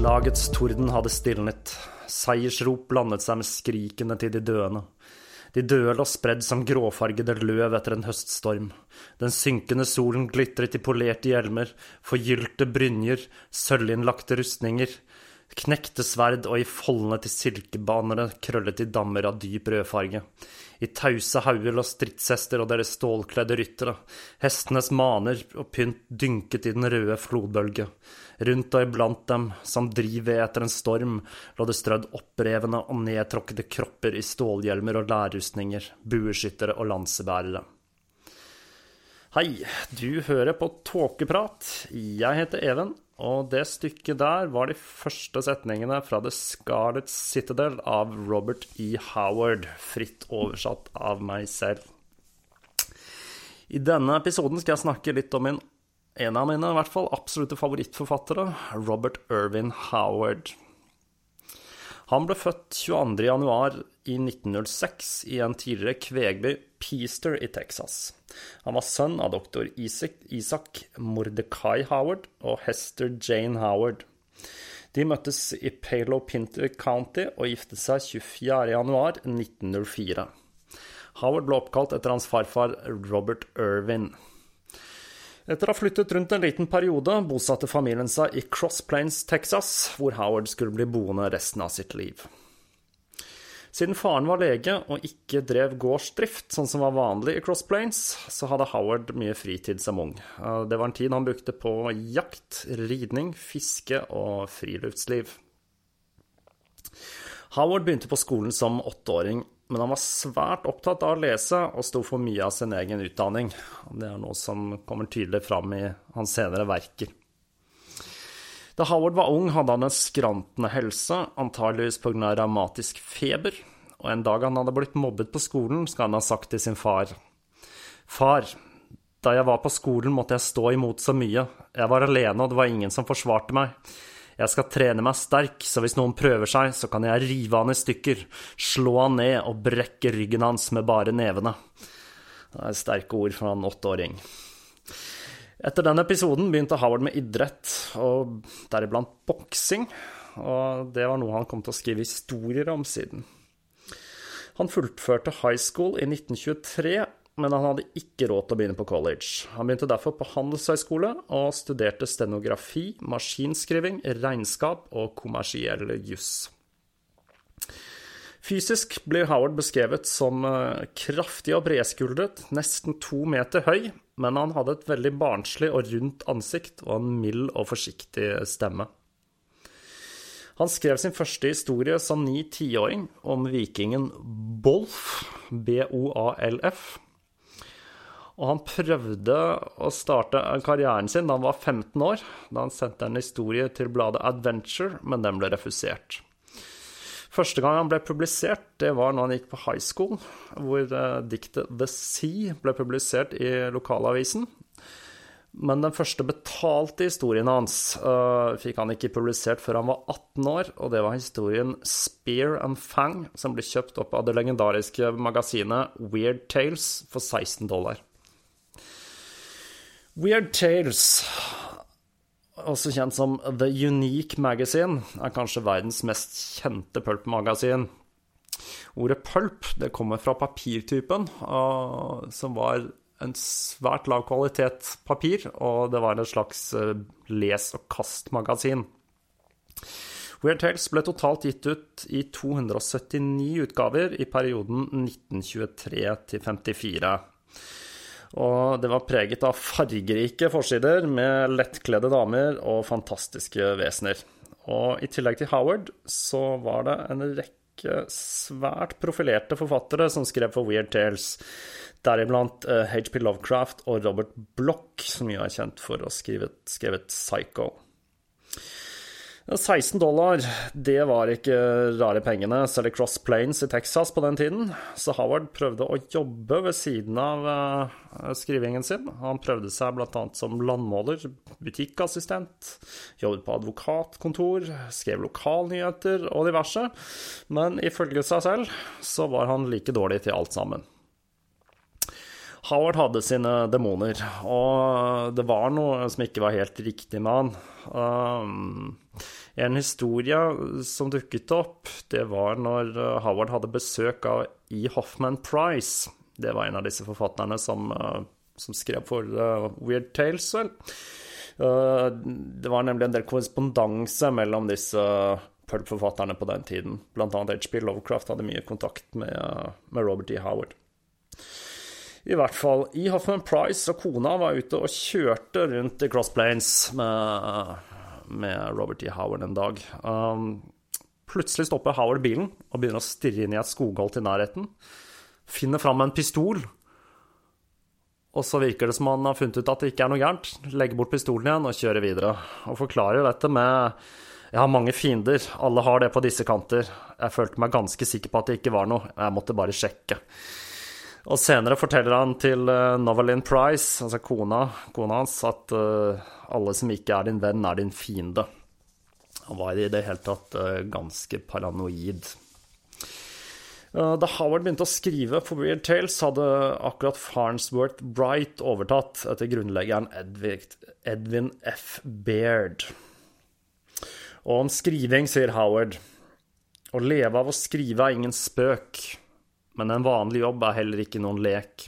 Slagets torden hadde stilnet. Seiersrop blandet seg med skrikene til de døende. De døde lå spredd som gråfargede løv etter en høststorm. Den synkende solen glitret i polerte hjelmer, forgylte brynjer, sølvinnlagte rustninger, knekte sverd og i foldene til silkebanere krøllet i dammer av dyp rødfarge. I tause hauger lå stridshester og deres stålkledde ryttere. Hestenes maner og pynt dynket i den røde flodbølge. Rundt og iblant dem, som drivved etter en storm, lå det strødd opprevne og nedtråkkede kropper i stålhjelmer og lærrustninger, bueskyttere og lansebærere. Hei, du hører på Tåkeprat. Jeg heter Even, og det stykket der var de første setningene fra The Scarlet Citadel av Robert E. Howard, fritt oversatt av meg selv. I denne episoden skal jeg snakke litt om en, en av mine i hvert fall absolutte favorittforfattere, Robert Irvin Howard. Han ble født 22.1 i 1906 i en tidligere kvegby, Peaster i Texas. Han var sønn av doktor Isaac Mordecai Howard og Hester Jane Howard. De møttes i Palo Pinter County og giftet seg 24.1.1904. Howard ble oppkalt etter hans farfar Robert Irvin. Etter å ha flyttet rundt en liten periode, bosatte familien seg i Cross Plains, Texas, hvor Howard skulle bli boende resten av sitt liv. Siden faren var lege og ikke drev gårdsdrift, sånn som var vanlig i Cross Plains, så hadde Howard mye fritid som ung. Det var en tid han brukte på jakt, ridning, fiske og friluftsliv. Howard begynte på skolen som åtteåring, men han var svært opptatt av å lese og sto for mye av sin egen utdanning. Det er noe som kommer tydelig fram i hans senere verker. Da Howard var ung, hadde han en skrantende helse, antageligvis pga. revmatisk feber, og en dag han hadde blitt mobbet på skolen, skal han ha sagt til sin far Far, da jeg var på skolen, måtte jeg stå imot så mye. Jeg var alene, og det var ingen som forsvarte meg. Jeg skal trene meg sterk, så hvis noen prøver seg, så kan jeg rive han i stykker, slå han ned og brekke ryggen hans med bare nevene. Det er sterke ord fra en åtteåring. Etter den episoden begynte Howard med idrett, og deriblant boksing, og det var noe han kom til å skrive historier om siden. Han fullførte high school i 1923, men han hadde ikke råd til å begynne på college. Han begynte derfor på handelshøyskole og studerte stenografi, maskinskriving, regnskap og kommersiell juss. Fysisk blir Howard beskrevet som eh, kraftig og bredskuldret, nesten to meter høy, men han hadde et veldig barnslig og rundt ansikt og en mild og forsiktig stemme. Han skrev sin første historie som ni-tiåring om vikingen Bolf, B-O-A-L-F. Og han prøvde å starte karrieren sin da han var 15 år, da han sendte en historie til bladet Adventure, men den ble refusert. Første gang han ble publisert, det var når han gikk på high school, hvor uh, diktet The Sea ble publisert i lokalavisen. Men den første betalte historien hans uh, fikk han ikke publisert før han var 18 år, og det var historien Spear and Fang, som ble kjøpt opp av det legendariske magasinet Weird Tales for 16 dollar. Weird Tales også kjent som The Unique Magazine, er kanskje verdens mest kjente pulp-magasin. Ordet pulp det kommer fra papirtypen, som var en svært lav kvalitet papir, og det var en slags uh, les- og kast-magasin. Weird Tales ble totalt gitt ut i 279 utgaver i perioden 1923 til 54. Og det var preget av fargerike forsider med lettkledde damer og fantastiske vesener. Og i tillegg til Howard så var det en rekke svært profilerte forfattere som skrev for Weird Tales. Deriblant HP eh, Lovecraft og Robert Block, som jo er kjent for å ha skrevet, Psycho. 16 dollar, det var ikke rare pengene, selv i Cross Plains i Texas på den tiden. Så Howard prøvde å jobbe ved siden av uh, skrivingen sin. Han prøvde seg bl.a. som landmåler, butikkassistent, jobbet på advokatkontor, skrev lokalnyheter og diverse. Men ifølge seg selv så var han like dårlig til alt sammen. Howard hadde sine demoner, og det var noe som ikke var helt riktig med han. Um, en historie som dukket opp, det var når uh, Howard hadde besøk av E. Hoffman Price. Det var en av disse forfatterne som, uh, som skrev for uh, Weird Tales, vel. Det var nemlig en del korrespondanse mellom disse pulp-forfatterne på den tiden. Blant annet HB Lovecraft hadde mye kontakt med, med Robert E. Howard. I hvert fall. E. Hoffman Price og kona var ute og kjørte rundt i Cross Plains med med Robert E. Howard en dag. Um, plutselig stopper Howard bilen og begynner å stirre inn i et skogholt i nærheten. Finner fram en pistol. Og så virker det som han har funnet ut at det ikke er noe gærent. Legger bort pistolen igjen og kjører videre. Og forklarer dette med Jeg har mange fiender, alle har det på disse kanter. Jeg følte meg ganske sikker på at det ikke var noe, jeg måtte bare sjekke. Og senere forteller han til uh, Novelyn Price, altså kona, kona hans, at uh, alle som ikke er din venn, er din fiende. Han var i det hele tatt uh, ganske paranoid. Da Howard begynte å skrive for Weird Tales, hadde akkurat Farnsworth Bright overtatt etter grunnleggeren Edwin F. Baird. Og om skriving sier Howard å leve av å skrive er ingen spøk men en vanlig jobb er heller ikke noen lek.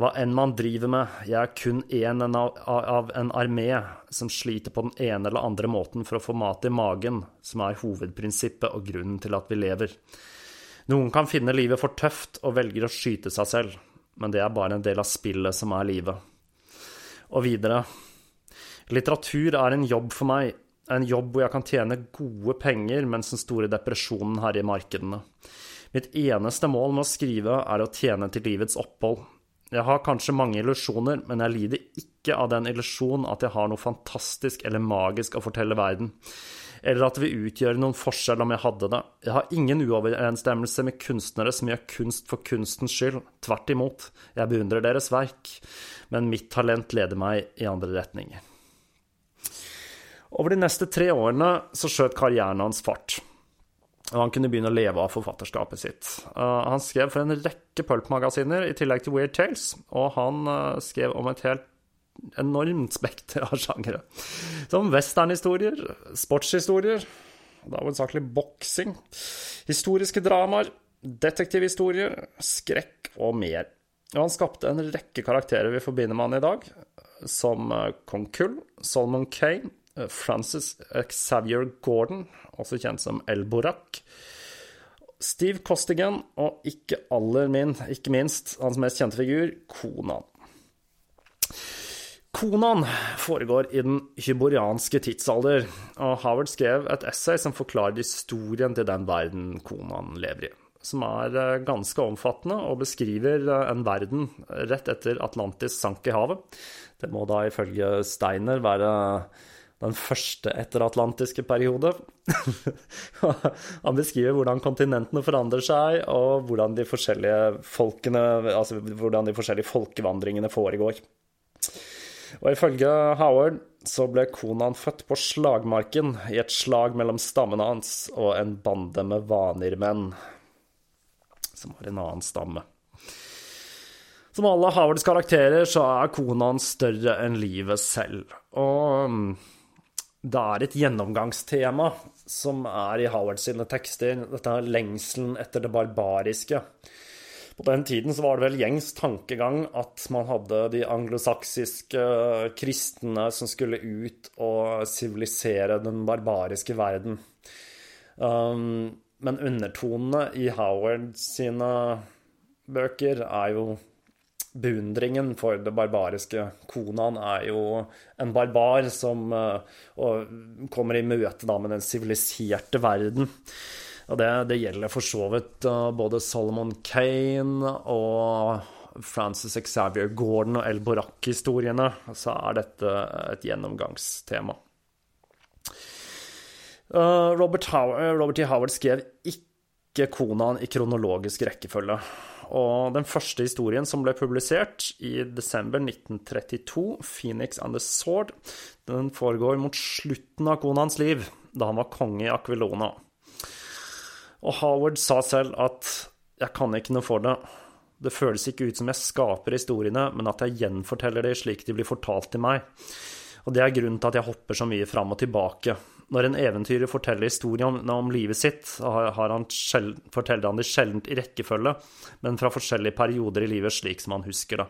Hva enn man driver med, jeg er kun én av en armé som sliter på den ene eller andre måten for å få mat i magen, som er hovedprinsippet og grunnen til at vi lever. Noen kan finne livet for tøft og velger å skyte seg selv, men det er bare en del av spillet som er livet. Og videre. Litteratur er en jobb for meg, en jobb hvor jeg kan tjene gode penger mens den store depresjonen herjer markedene. Mitt eneste mål med å skrive er å tjene til livets opphold. Jeg har kanskje mange illusjoner, men jeg lider ikke av den illusjon at jeg har noe fantastisk eller magisk å fortelle verden, eller at det vil utgjøre noen forskjell om jeg hadde det. Jeg har ingen uoverensstemmelse med kunstnere som gjør kunst for kunstens skyld. Tvert imot, jeg beundrer deres verk, men mitt talent leder meg i andre retninger. Over de neste tre årene så skjøt karrieren hans fart og han kunne begynne å leve av forfatterskapet sitt. Uh, han skrev for en rekke pulp-magasiner i tillegg til Weird Tales, og han uh, skrev om et helt enormt spekter av sjangere. Som westernhistorier, sportshistorier, da hovedsakelig boksing, historiske dramaer, detektivhistorier, skrekk og mer. Og han skapte en rekke karakterer vi forbinder med han i dag, som uh, Kong Kull, Solomon Kane, Francis Xavier Gordon, også kjent som El Borak, Steve Costigan, og ikke aller min, ikke minst hans mest kjente figur, Konan. Konan foregår i den hyborianske tidsalder, og Howard skrev et essay som forklarer historien til den verden Konan lever i, som er eh, ganske omfattende og beskriver eh, en verden rett etter Atlantis sank i havet. Det må da ifølge Steiner være den første etteratlantiske periode. Han beskriver hvordan kontinentene forandrer seg, og hvordan de forskjellige folkene, altså hvordan de forskjellige folkevandringene foregår. Og ifølge Howard så ble Konan født på slagmarken i et slag mellom stammene hans og en bande med vanirmenn, som var en annen stamme. Som alle Howards karakterer så er Konan større enn livet selv. Og mm, det er et gjennomgangstema som er i Howard sine tekster, dette lengselen etter det barbariske. På den tiden så var det vel gjengs tankegang at man hadde de anglosaksiske kristne som skulle ut og sivilisere den barbariske verden. Um, men undertonene i Howard sine bøker er jo beundringen for det barbariske. Konan er jo en barbar som uh, kommer i møte da med den siviliserte verden. Og det, det gjelder for så vidt uh, både Solomon Kane og Francis Xavier Gordon og El Borak-historiene. Så er dette et gjennomgangstema. Uh, Robert, Howard, Robert T. Howard skrev ikke Konan i kronologisk rekkefølge. Og den første historien som ble publisert i desember 1932, 'Phoenix and the Sword', den foregår mot slutten av Konans liv, da han var konge i Aquilona. Og Howard sa selv at 'jeg kan ikke noe for det'. Det føles ikke ut som jeg skaper historiene, men at jeg gjenforteller det slik de blir fortalt til meg. Og det er grunnen til at jeg hopper så mye fram og tilbake. Når en eventyrer forteller historien om, livet sitt, han sjeld, forteller han det sjelden i rekkefølge, men fra forskjellige perioder i livet, slik som han husker det.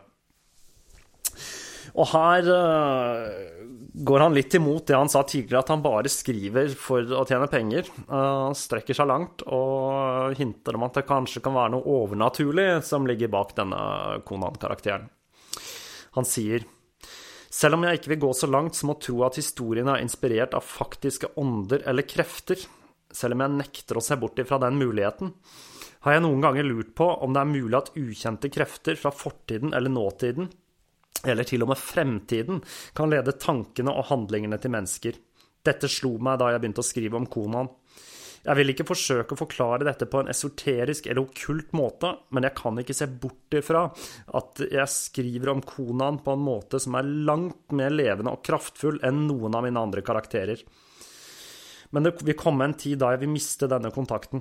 Og her uh, går han litt imot det han sa tidligere, at han bare skriver for å tjene penger. Uh, strekker seg langt og hinter om at det kanskje kan være noe overnaturlig som ligger bak denne Konan-karakteren. Han sier selv om jeg ikke vil gå så langt som å tro at historien er inspirert av faktiske ånder eller krefter, selv om jeg nekter å se bort ifra den muligheten, har jeg noen ganger lurt på om det er mulig at ukjente krefter fra fortiden eller nåtiden eller til og med fremtiden, kan lede tankene og handlingene til mennesker. Dette slo meg da jeg begynte å skrive om Konan. Jeg vil ikke forsøke å forklare dette på en esoterisk eller okkult måte, men jeg kan ikke se bort ifra at jeg skriver om Konan på en måte som er langt mer levende og kraftfull enn noen av mine andre karakterer. Men det vil komme en tid da jeg vil miste denne kontakten.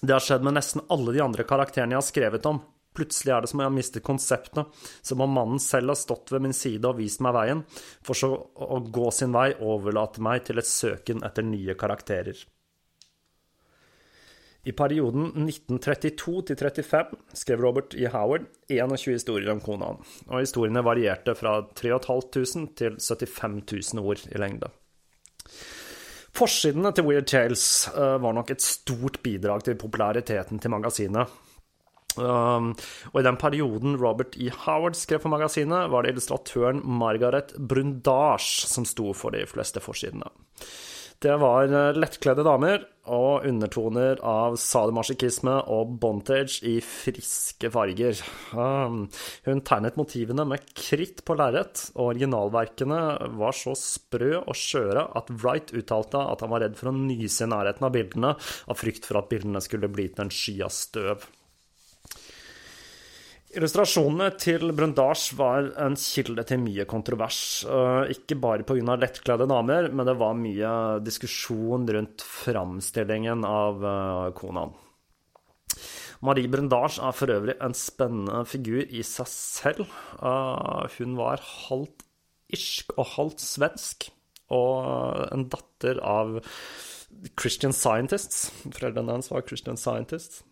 Det har skjedd med nesten alle de andre karakterene jeg har skrevet om. Plutselig er det som om jeg har mistet konseptene, som om mannen selv har stått ved min side og vist meg veien, for så å gå sin vei og overlate meg til et søken etter nye karakterer. I perioden 1932 til 35 skrev Robert E. Howard 21 historier om konaen, og historiene varierte fra 3500 til 75 000 ord i lengde. Forsidene til Weird Tales eh, var nok et stort bidrag til populariteten til magasinet, Um, og i den perioden Robert E. Howard skrev for magasinet, var det illustratøren Margaret Brundage som sto for de fleste forsidene. Det var eh, lettkledde damer og undertoner av sadomasochisme og bondage i friske farger. Um, hun tegnet motivene med kritt på lerret, og originalverkene var så sprø og skjøre at Wright uttalte at han var redd for å nyse i nærheten av bildene, av frykt for at bildene skulle bli til en sky av støv. Illustrasjonene til Brundage var en kilde til mye kontrovers. Eh, ikke bare pga. lettkledde damer, men det var mye diskusjon rundt framstillingen av. Eh, Marie Brundage er for øvrig en spennende figur i seg selv. Eh, hun var halvt irsk og halvt svensk, og en datter av Christian Scientists. Foreldrene hennes var Christian Scientists.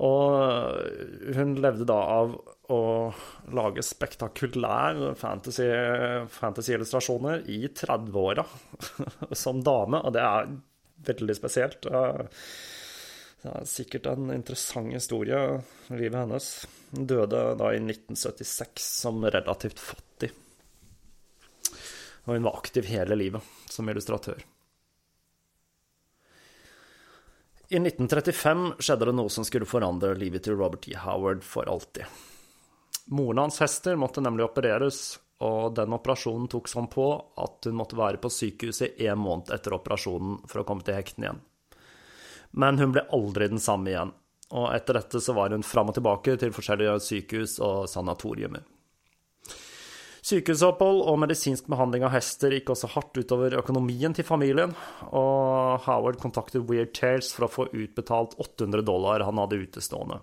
Og hun levde da av å lage spektakulære fantasy-illustrasjoner fantasy i 30-åra som dame, og det er veldig spesielt. Det er sikkert en interessant historie, livet hennes. Hun døde da i 1976 som relativt fattig. Og hun var aktiv hele livet som illustratør. I 1935 skjedde det noe som skulle forandre livet til Robert E. Howard for alltid. Moren hans hester måtte nemlig opereres, og den operasjonen tok sånn på at hun måtte være på sykehuset en måned etter operasjonen for å komme til hektene igjen. Men hun ble aldri den samme igjen, og etter dette så var hun fram og tilbake til forskjellige sykehus og sanatoriumer. Sykehusopphold og medisinsk behandling av hester gikk også hardt utover økonomien til familien, og Howard kontaktet Weird Tales for å få utbetalt 800 dollar han hadde utestående.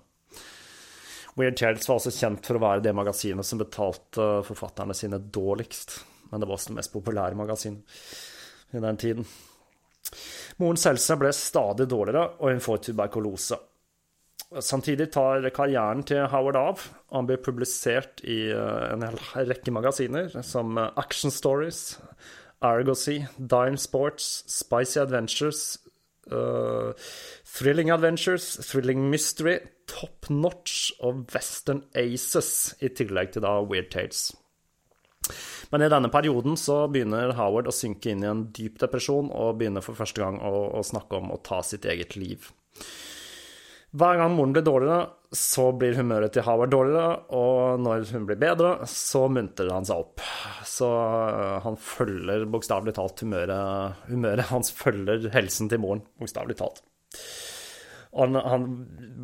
Weird Tales var også kjent for å være det magasinet som betalte forfatterne sine dårligst. Men det var også det mest populære magasinet i den tiden. Moren Selsa ble stadig dårligere, og hun får tuberkulose. Samtidig tar karrieren til Howard av. Han blir publisert i eh, en rekke magasiner, som Action Stories, Argosy, Dime Sports, Spicy Adventures, uh, Thrilling Adventures, Thrilling Mystery, Top Notch og Western Aces, i tillegg til da Weird Tales. Men i denne perioden så begynner Howard å synke inn i en dyp depresjon og begynner for første gang å, å snakke om å ta sitt eget liv. Hver gang moren blir dårligere, så blir humøret til Howard dårligere, og når hun blir bedre, så muntrer han seg opp. Så øh, han følger bokstavelig talt humøret Humøret hans følger helsen til moren, bokstavelig talt. Han, han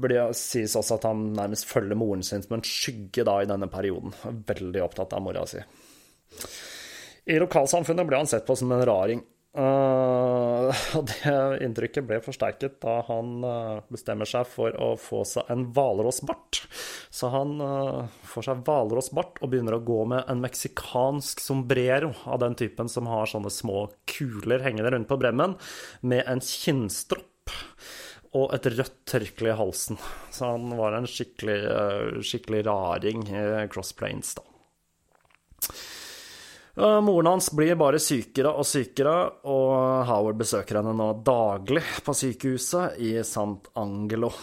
blir, sies også at han nærmest følger moren sin som en skygge da i denne perioden. Veldig opptatt av mora si. I lokalsamfunnet ble han sett på som en raring. Uh, og det inntrykket ble forsterket da han uh, bestemmer seg for å få seg en hvalrossbart. Så han uh, får seg hvalrossbart og begynner å gå med en meksikansk sombrero av den typen som har sånne små kuler hengende rundt på bremmen, med en kinnstropp og et rødt tørkle i halsen. Så han var en skikkelig, skikkelig raring i Cross Plains, da. Moren hans blir bare sykere og sykere, og Howard besøker henne nå daglig på sykehuset i Sant Angelo.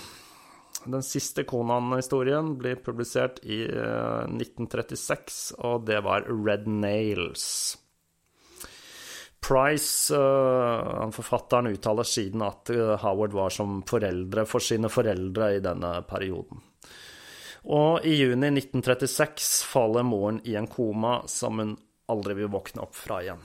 Den siste Konan-historien blir publisert i 1936, eh, og det var Red Nails. Price, uh, forfatteren, uttaler siden at eh, Howard var som foreldre for sine foreldre i denne perioden. Og i juni 1936 faller moren i en koma som hun aldri vil våkne opp fra igjen.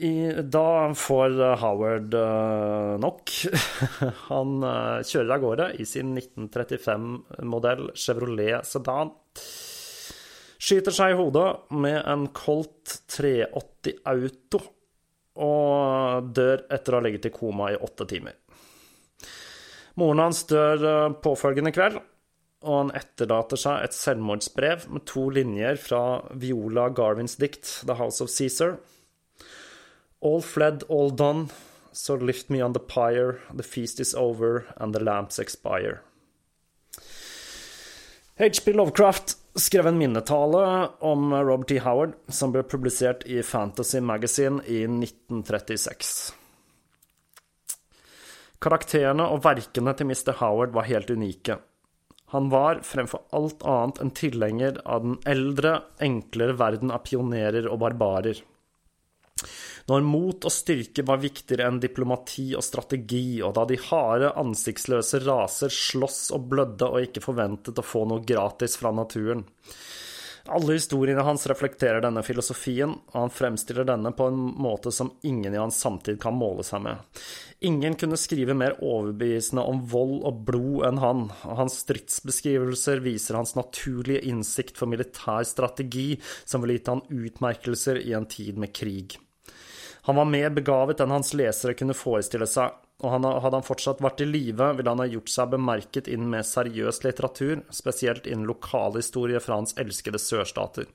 I, da får Howard uh, nok. Han uh, kjører av gårde i sin 1935-modell Chevrolet Sedan. Skyter seg i hodet med en Colt 380 Auto og dør etter å ha ligget i koma i åtte timer. Moren hans dør uh, påfølgende kveld, og han etterlater seg et selvmordsbrev med to linjer fra Viola Garvins dikt The House of Caesar. All fled, all done, so lift me on the pyre, the feast is over, and the lamps expire. HP Lovecraft skrev en minnetale om Robert T. Howard, som ble publisert i Fantasy Magazine i 1936. Karakterene og verkene til Mr. Howard var helt unike. Han var fremfor alt annet en tilhenger av den eldre, enklere verden av pionerer og barbarer. Når mot og styrke var viktigere enn diplomati og strategi, og da de harde, ansiktsløse raser sloss og blødde og ikke forventet å få noe gratis fra naturen. Alle historiene hans reflekterer denne filosofien, og han fremstiller denne på en måte som ingen i hans samtid kan måle seg med. Ingen kunne skrive mer overbevisende om vold og blod enn han, og hans stridsbeskrivelser viser hans naturlige innsikt for militær strategi, som ville gitt han utmerkelser i en tid med krig. Han var mer begavet enn hans lesere kunne forestille seg, og hadde han fortsatt vært i live, ville han ha gjort seg bemerket innen mer seriøs litteratur, spesielt innen lokalhistorie fra hans elskede sørstater.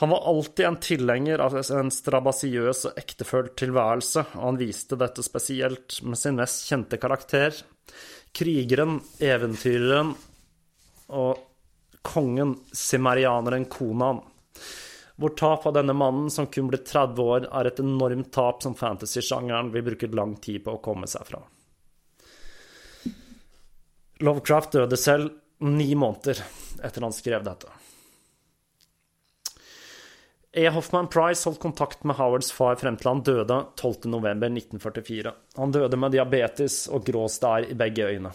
Han var alltid en tilhenger av en strabasiøs og ektefølt tilværelse, og han viste dette spesielt med sin mest kjente karakter, krigeren, eventyreren og kongen, simerianeren Konan. Hvor tap av denne mannen, som kun ble 30 år, er et enormt tap som fantasy-sjangeren vil bruke lang tid på å komme seg fra. Lovecraft døde selv ni måneder etter han skrev dette. E. Hoffman Price holdt kontakt med Howards far frem til han døde 12.11.1944. Han døde med diabetes og grå stær i begge øyne.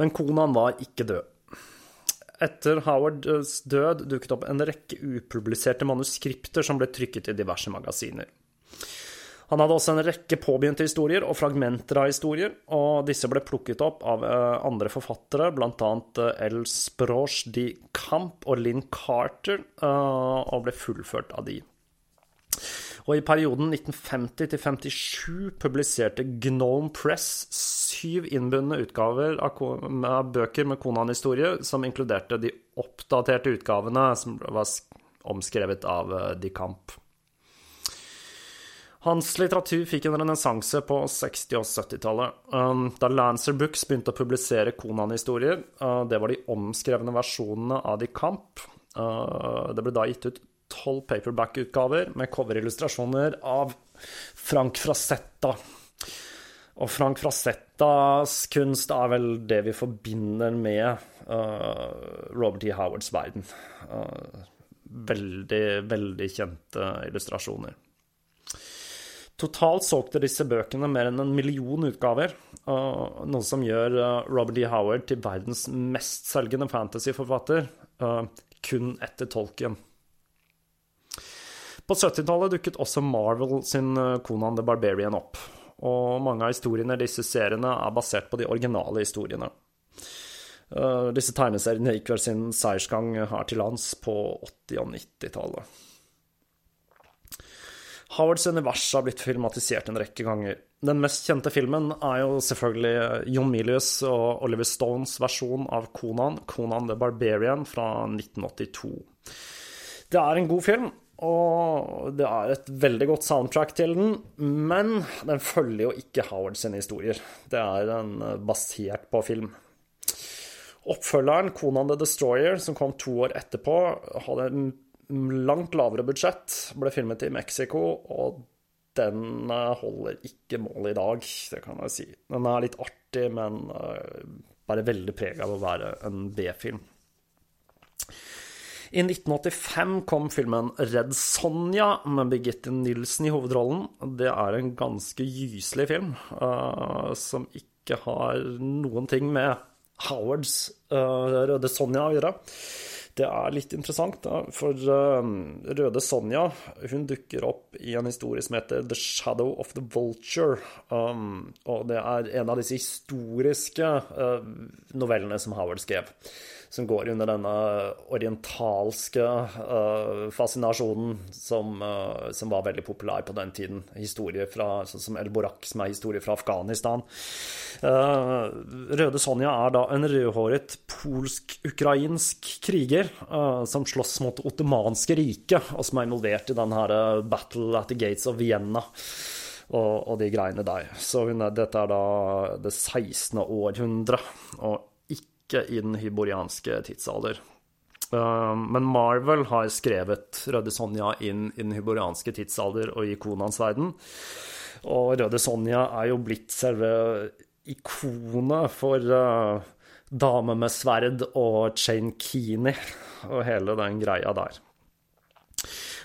Men konaen var ikke død. Etter Howards død dukket opp en rekke upubliserte manuskripter som ble trykket i diverse magasiner. Han hadde også en rekke påbegynte historier og fragmenter av historier, og disse ble plukket opp av eh, andre forfattere, bl.a. Eh, Sproche de Camp og Lynn Carter, eh, og ble fullført av de. Og i perioden 1950 til 57 publiserte Gnome Press syv innbundne utgaver av, av bøker med Konan-historie, som inkluderte de oppdaterte utgavene som var omskrevet av De Camp. Hans litteratur fikk en renessanse på 60- og 70-tallet. Um, da Lancer Books begynte å publisere Konan-historier, uh, det var de omskrevne versjonene av De Camp. Uh, det ble da gitt ut tolv paperback-utgaver med coverillustrasjoner av Frank Frasetta. Og Frank Frasettas kunst er vel det vi forbinder med uh, Robert E. Howards verden. veldig, veldig kjente illustrasjoner. Totalt solgte disse bøkene mer enn en million utgaver, noe som gjør uh, Robert D. Howard til verdens mestselgende fantasyforfatter, uh, kun etter Tolkien. På 70-tallet dukket også Marvel sin Conan uh, the Barbarian opp, og mange av historiene i disse seriene er basert på de originale historiene. Disse tegneseriene gikk vel sin seiersgang her til lands på 80- og 90-tallet. Howards univers har blitt filmatisert en rekke ganger. Den mest kjente filmen er jo selvfølgelig John Milius og Oliver Stones versjon av Conan, Conan the Barbarian, fra 1982. Det er en god film, og det er et veldig godt soundtrack til den, men den følger jo ikke Howard sine historier. Det er en basert på film. Oppfølgeren, Conan the Destroyer, som kom to år etterpå, hadde en langt lavere budsjett, ble filmet i Mexico, og den eh, holder ikke mål i dag, det kan jeg si. Den er litt artig, men eh, bare veldig preg av å være en B-film. I 1985 kom filmen Redd Sonja med Birgitte Nilsen i hovedrollen. Det er en ganske gyselig film, uh, som ikke har noen ting med Howards uh, Røde Sonja å gjøre. Det er litt interessant, da, for um, Røde Sonja hun dukker opp i en historie som heter The Shadow of the Vulture. Um, og det er en av disse historiske uh, novellene som Howard skrev som går under denne orientalske uh, fascinasjonen som, uh, som, var veldig populær på den tiden. Historie fra, sånn som El Borak, som er historie fra Afghanistan. Uh, Røde Sonja er da en rødhåret polsk-ukrainsk kriger som slåss mot ottomanske riket, og som er involvert i denne Battle at the Gates of Vienna. Og, og de greiene der. Så hun, dette er da det 16. århundre. Og ikke i den hyborianske tidsalder. Uh, men Marvel har skrevet Røde Sonja inn i den hyborianske tidsalder og i Konans verden. Og Røde Sonja er jo blitt selve ikonet for uh, Dame med sverd og Chain Keaney og hele den greia der.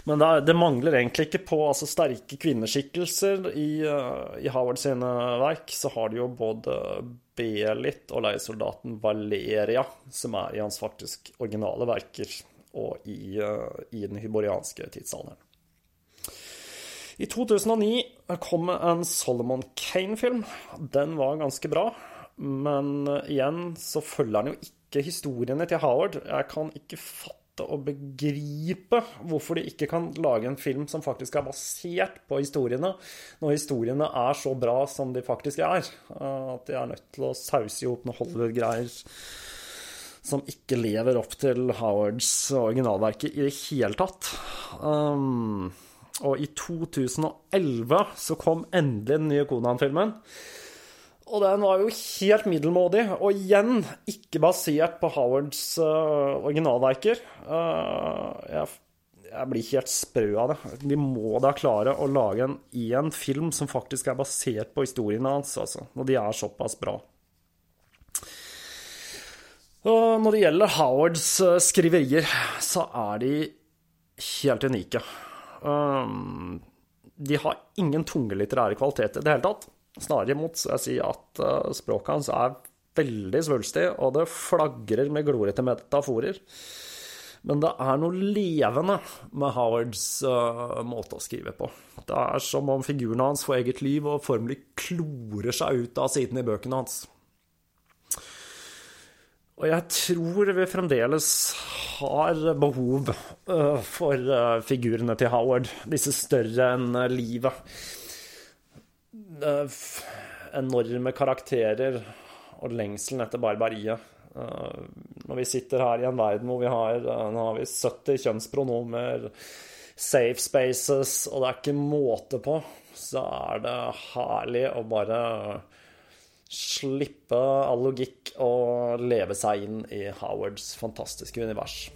Men det, mangler egentlig ikke på altså, sterke kvinneskikkelser. I, uh, i Howard sine verk så har de jo både Belit og leiesoldaten Valeria, som er i hans faktisk originale verker, og i, uh, i den hyborianske tidsalderen. I 2009 kom en Solomon Kane-film. Den var ganske bra, men igjen så følger han jo ikke historiene til Howard. Jeg kan ikke fatte og begripe hvorfor de ikke kan lage en film som faktisk er basert på historiene, når historiene er så bra som de faktisk er. At de er nødt til å sause i hop noen Hollywood-greier som ikke lever opp til Howards originalverket i det hele tatt. Um, og i 2011 så kom endelig den nye Konan-filmen. Og den var jo helt middelmådig, og igjen ikke basert på Howards uh, originalverker. Uh, jeg, jeg, blir helt sprø av det. De må da klare å lage en én film som faktisk er basert på historiene hans, altså, når de er såpass bra. Og når det gjelder Howards uh, skriverier, så er de helt unike. De har ingen tunge litterære kvaliteter i det hele tatt. Snarere imot jeg sier at uh, språket hans er veldig svulstig, og det flagrer med glorete metaforer. Men det er noe levende med Howards uh, måte å skrive på. Det er som om figurene hans får eget liv og formelig klorer seg ut av sidene i bøkene hans. Og jeg tror vi fremdeles har behov uh, for uh, figurene til Howard, disse større enn livet enorme karakterer og lengselen etter barbariet. Eh, når vi sitter her i en verden hvor vi har, eh, nå har vi 70 kjønnspronomer, safe spaces, og det er ikke måte på, så er det herlig å bare slippe all logikk og leve seg inn i Howards fantastiske univers.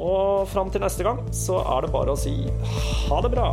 Og fram til neste gang så er det bare å si ha det bra.